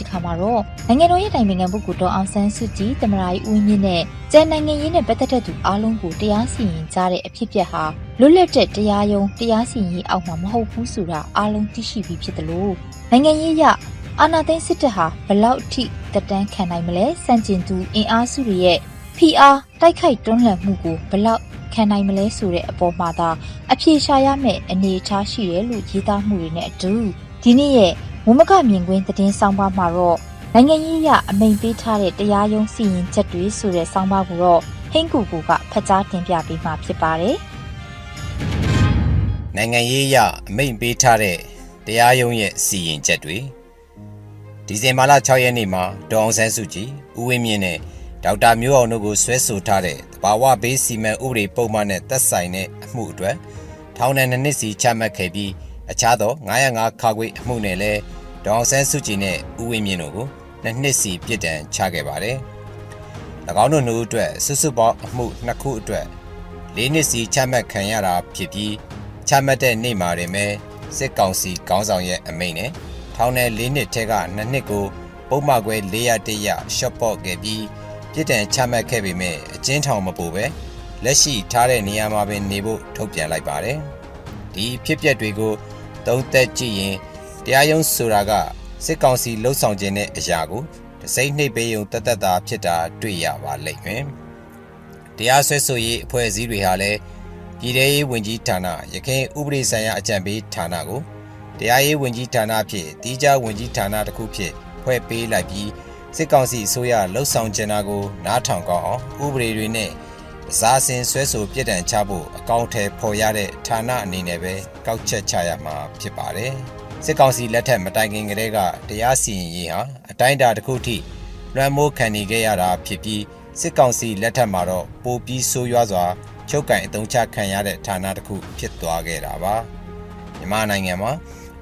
တစ်ခါမှာတော့နိုင်ငံတော်ရဲ့တိုင်ပင်ခံပုဂ္ဂိုလ်ဒေါ်အောင်ဆန်းစုကြည်တမရာကြီးဦးဝင်းမြင့်နဲ့ကျန်နိုင်ငံရေးနဲ့ပတ်သက်တဲ့သူအားလုံးကိုတရားစီရင်ကြတဲ့အဖြစ်အပျက်ဟာလွတ်လပ်တဲ့တရားရုံးတရားစီရင်ရေးအောက်မှာမဟုတ်ဘူးဆိုတာအားလုံးသိရှိပြီးဖြစ်တယ်လို့နိုင်ငံရေးအရအာဏာသိမ်းစစ်တပ်ဟာဘလောက်ထိတက်တန်းခံနိုင်မလဲစန့်ကျင်သူအင်အားစုတွေရဲ့ဖိအားတိုက်ခိုက်တွန်းလှန်မှုကိုဘလောက်ခံနိုင်မလဲဆိုတဲ့အပေါ်မှာသာအပြေရှာရမယ့်အနေအထားရှိတယ်လို့ရေးသားမှုတွေနဲ့အတူဒီနေ့ရဲ့ ဝမကမြင်ကွင်းသတင်းဆောင်ပါမှာတော့နိုင်ငံရေးအရအမိန်ပေးထားတဲ့တရားရုံးစီရင်ချက်တွေဆိုတဲ့ဆောင်ပါကိုတော့ဟင်းကူကူကဖတ်ကြားတင်ပြပေးမှာဖြစ်ပါတယ်။နိုင်ငံရေးအရအမိန့်ပေးထားတဲ့တရားရုံးရဲ့စီရင်ချက်တွေဒီဇင်ဘာလ6ရက်နေ့မှာဒေါအောင်ဆန်းစုကြည်ဦးဝင်းမြင့်နဲ့ဒေါက်တာမျိုးအောင်တို့ကိုဆွဲဆိုထားတဲ့တဘာဝဘေးစီမံဥပဒေပုံမှန်နဲ့သက်ဆိုင်တဲ့အမှုအတွက်ထောင်ဒဏ်နှစ်နှစ်စီချမှတ်ခဲ့ပြီးအခြားသော905ခါခွေအမှုနဲ့လည်း ဒေါအောင်ဆန်းစုကြည်နဲ့ဦးဝင်းမြင့်တို့ကိုနှစ်နှစ်စီပြစ်ဒဏ်ချခဲ့ပါတယ်။၎င်းတို့နှစ်ဦးအတွက်စုစုပေါင်းအမှုနှစ်ခုအတွက်လေးနှစ်စီချမှတ်ခံရတာဖြစ်ပြီးချမှတ်တဲ့နေ့မှာတင်ပဲစစ်ကောင်စီခေါင်းဆောင်ရဲ့အမိန့်နဲ့ထောင်နယ်၄နှစ်ထဲကနှစ်နှစ်ကိုပုံမှန်ခွဲ400ရရှော့ပေါ့ခဲ့ပြီးပြစ်ဒဏ်ချမှတ်ခဲ့ပေမဲ့အကျဉ်းထောင်မပို့ပဲလက်ရှိထားတဲ့နေရာမှာပင်နေဖို့ထုတ်ပြန်လိုက်ပါတယ်။ဒီဖြစ်ပျက်တွေကိုသုံးသက်ကြည့်ရင် တရားရုံးဆိုတာကစစ်ကောင်စီလှုပ်ဆောင်ခြင်းတဲ့အရာကိုတစိမ့်နှိပ်ပေးုံတသက်တာဖြစ်တာတွေ့ရပါလိမ့်မယ်။တရားစွဲဆိုရေးအဖွဲ့အစည်းတွေဟာလည်းပြည်ထရေးဝန်ကြီးဌာနရခိုင်ဥပဒေဆိုင်ရာအကြံပေးဌာနကိုတရားရေးဝန်ကြီးဌာနဖြင့်တီးခြားဝန်ကြီးဌာနတစ်ခုဖြင့်ဖွဲ့ပေးလိုက်ပြီးစစ်ကောင်စီအစိုးရလှုပ်ဆောင်ကျင်တာကိုနားထောင်ကောင်းအောင်ဥပဒေတွေနဲ့အစားအစင်ဆွဲဆိုပြစ်ဒဏ်ချဖို့အကောင့်ထဲပေါ်ရတဲ့ဌာနအနေနဲ့ပဲကောက်ချက်ချရမှာဖြစ်ပါတယ် စစ်ကောင်စီလက်ထက်မတိုင်ခင်ကတည်းကတရားစီရင်ရေးဟာအတိုင်းအတာတစ်ခုထိလွှမ်းမိုးခံနေခဲ့ရတာဖြစ်ပြီးစစ်ကောင်စီလက်ထက်မှာတော့ပိုပြီးဆိုးရွားစွာချုပ်ကင်အသုံးချခံရတဲ့ဌာနတစ်ခုဖြစ်သွားခဲ့တာပါမြန်မာနိုင်ငံမှာ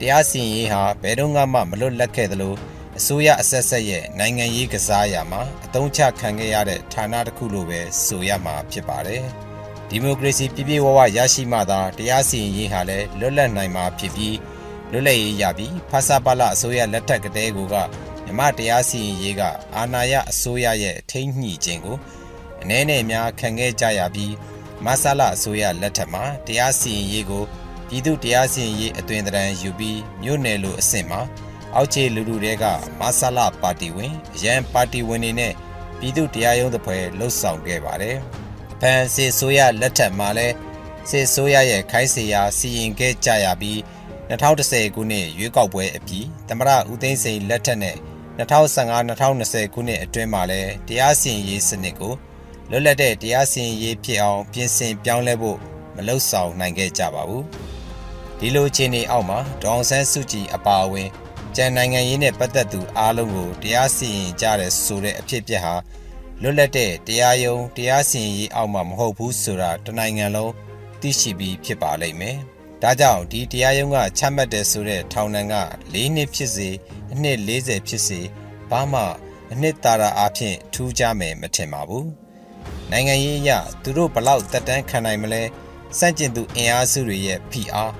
တရားစီရင်ရေးဟာဘယ်တော့မှမလွတ်လပ်ခဲ့သလိုအစိုးရအဆက်ဆက်ရဲ့နိုင်ငံရေးကစားရာမှာအသုံးချခံခဲ့ရတဲ့ဌာနတစ်ခုလိုပဲဆိုရမှာဖြစ်ပါတယ်ဒီမိုကရေစီပြည့်ပြည့်ဝဝရရှိမှသာတရားစီရင်ရေးဟာလည်းလွတ်လပ်နိုင်မှာဖြစ်ပြီး လွတ်လပ်ရေးရပြီးဖဆပါလအစိုးရလက်ထက်ကတည်းကမြမတရားစီရင်ရေးကအာဏာရအစိုးရရဲ့ထိမ့်ညှိခြင်းကိုအ ਨੇ နဲ့များခံခဲ့ကြရပြီးမဆလာအစိုးရလက်ထက်မှာတရားစီရင်ရေးကိုပြည်သူတရားစီရင်ရေးအသွင်သဏ္ဍာန်ယူပြီးမြို့နယ်လိုအဆင့်မှာအောက်ခြေလူလူတွေကမဆလာပါတီဝင်အရန်ပါတီဝင်တွေနဲ့ပြည်သူတရားရုံးသဖွယ်လှုပ်ဆောင်ခဲ့ပါတယ်။ဖန်စီဆိုရလက်ထက်မှာလဲစစ်ဆိုရရဲ့ခိုင်းစေရာစီရင်ခဲ့ကြရပြီး 2010ခုနှစ်ရွေးကောက်ပွဲအပြီးသမရဦးသိန်းစိန်လက်ထက်နဲ့2015-2020ခုနှစ်အတွင်းမှာလဲတရားစီရင်ရေးစနစ်ကိုလွတ်လပ်တဲ့တရားစီရင်ရေးဖြစ်အောင်ပြင်ဆင်ပြောင်းလဲဖို့မလှုပ်ဆောင်နိုင်ခဲ့ကြပါဘူးဒီလိုအခြေအနေအောက်မှာဒေါအောင်ဆန်းစုကြည်အပါအဝင်ကျန်နိုင်ငံရေးနဲ့ပတ်သက်သူအားလုံးကိုတရားစီရင်ကြတဲ့ဆိုတဲ့အဖြစ်အပျက်ဟာလွတ်လပ်တဲ့တရားရုံးတရားစီရင်ရေးအောက်မှာမဟုတ်ဘူးဆိုတာတနိုင်ငံလုံးသိရှိပြီးဖြစ်ပါလိမ့်မယ် ဒါကြောင့်ဒီတရားရုံးကချမှတ်တဲ့ဆိုတဲ့ထောင်ဒဏ်က၄နှစ်ဖြစ်စေအနှစ်40ဖြစ်စေဘာမှအနှစ်သာရအဖြစ်ထူးခြားမယ်မထင်ပါဘူးနိုင်ငံရေးအရသူတို့ဘလောက်တက်တန်းခံနိုင်မလဲစန့်ကျင်သူအင်အားစုတွေရဲ့ဖိအား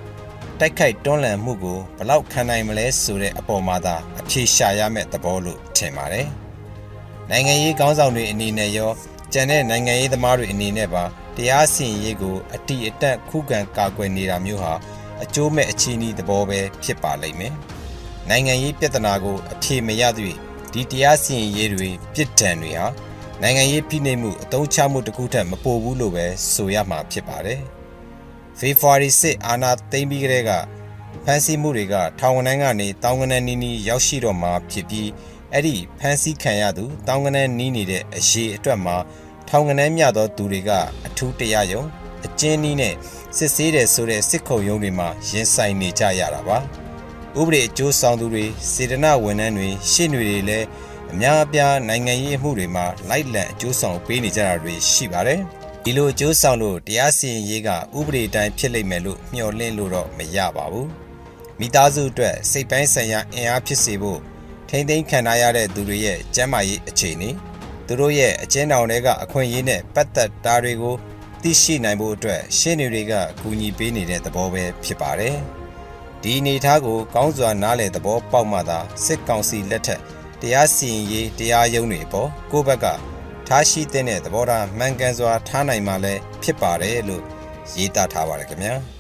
တိုက်ခိုက်တွန်းလှန်မှုကိုဘလောက်ခံနိုင်မလဲဆိုတဲ့အပေါ်မှာသာအဖြေရှာရမယ့်သဘောလို့ထင်ပါတယ်နိုင်ငံရေးကောင်းဆောင်တွေအနေနဲ့ရောကျန်တဲ့နိုင်ငံရေးသမားတွေအနေနဲ့ပါ တရားစီရင်ရေးကိုအတိအတတ်ခုခံကာကွယ်နေတာမျိုးဟာအကျိုးမဲ့အခြေအနေသဘောပဲဖြစ်ပါလိမ့်မယ်။နိုင်ငံရေးပြဿနာကိုအဖြေမရသည့်ဒီတရားစီရင်ရေးတွေပြစ်ဒဏ်တွေဟာနိုင်ငံရေးဖိနှိပ်မှုအတုံးချမှုတစ်ခုထက်မပိုဘူးလို့ပဲဆိုရမှာဖြစ်ပါတယ်။ဖေဖော်ဝါရီစစ်အာဏာသိမ်းပြီးကတည်းကဖမ်းဆီးမှုတွေကထောင်ကနန်းကနေတောင်ကနန်းနီးနီးရောက်ရှိတော့မှဖြစ်ပြီးအဲ့ဒီဖမ်းဆီးခံရသူတောင်ကနန်းနီးနေတဲ့အရေးအတွက်မှာ ထောင်ကနန်းမြသောသူတွေကအထူးတရားရုံအကျဉ်းနည်းနဲ့စစ်ဆေးတယ်ဆိုတဲ့စစ်ခုံရုံးတွေမှာရင်ဆိုင်နေကြရတာပါဥပဒေအကျိုးဆောင်သူတွေစေတနာဝန်ထမ်းတွေရှေ့တွေလည်းအများအပြားနိုင်ငံရေးအမှုတွေမှာလိုက်လံအကျိုးဆောင်ပေးနေကြတာတွေရှိပါတယ်ဒီလိုအကျိုးဆောင်လို့တရားစီရင်ရေးကဥပဒေတိုင်းဖြစ်လိမ့်မယ်လို့မျှော်လင့်လို့တော့မရပါဘူးမိသားစုအတွက်စိတ်ပိုင်းဆိုင်ရာအင်အားဖြစ်စေဖို့ထိမ့်သိမ်းခံရတဲ့သူတွေရဲ့ကျန်းမာရေးအခြေအနေ သူတို့ရဲ့အကျဉ်းထောင်တွေကအခွင့်အရေးနဲ့ပတ်သက်တာတွေကိုသိရှိနိုင်ဖို့အတွက်ရှင်းနေတွေကအကူအညီပေးနေတဲ့သဘောပဲဖြစ်ပါတယ်။ဒီအနေအထားကိုကောင်းစွာနားလည်သဘောပေါက်မှသာစစ်ကောင်စီလက်ထက်တရားစီရင်ရေးတရားရုံးတွေအပေါ်ကိုယ့်ဘက်ကထားရှိတဲ့သဘောထားမှန်ကန်စွာထားနိုင်မှလည်းဖြစ်ပါတယ်လို့ရေးသားထားပါတယ်ခင်ဗျာ။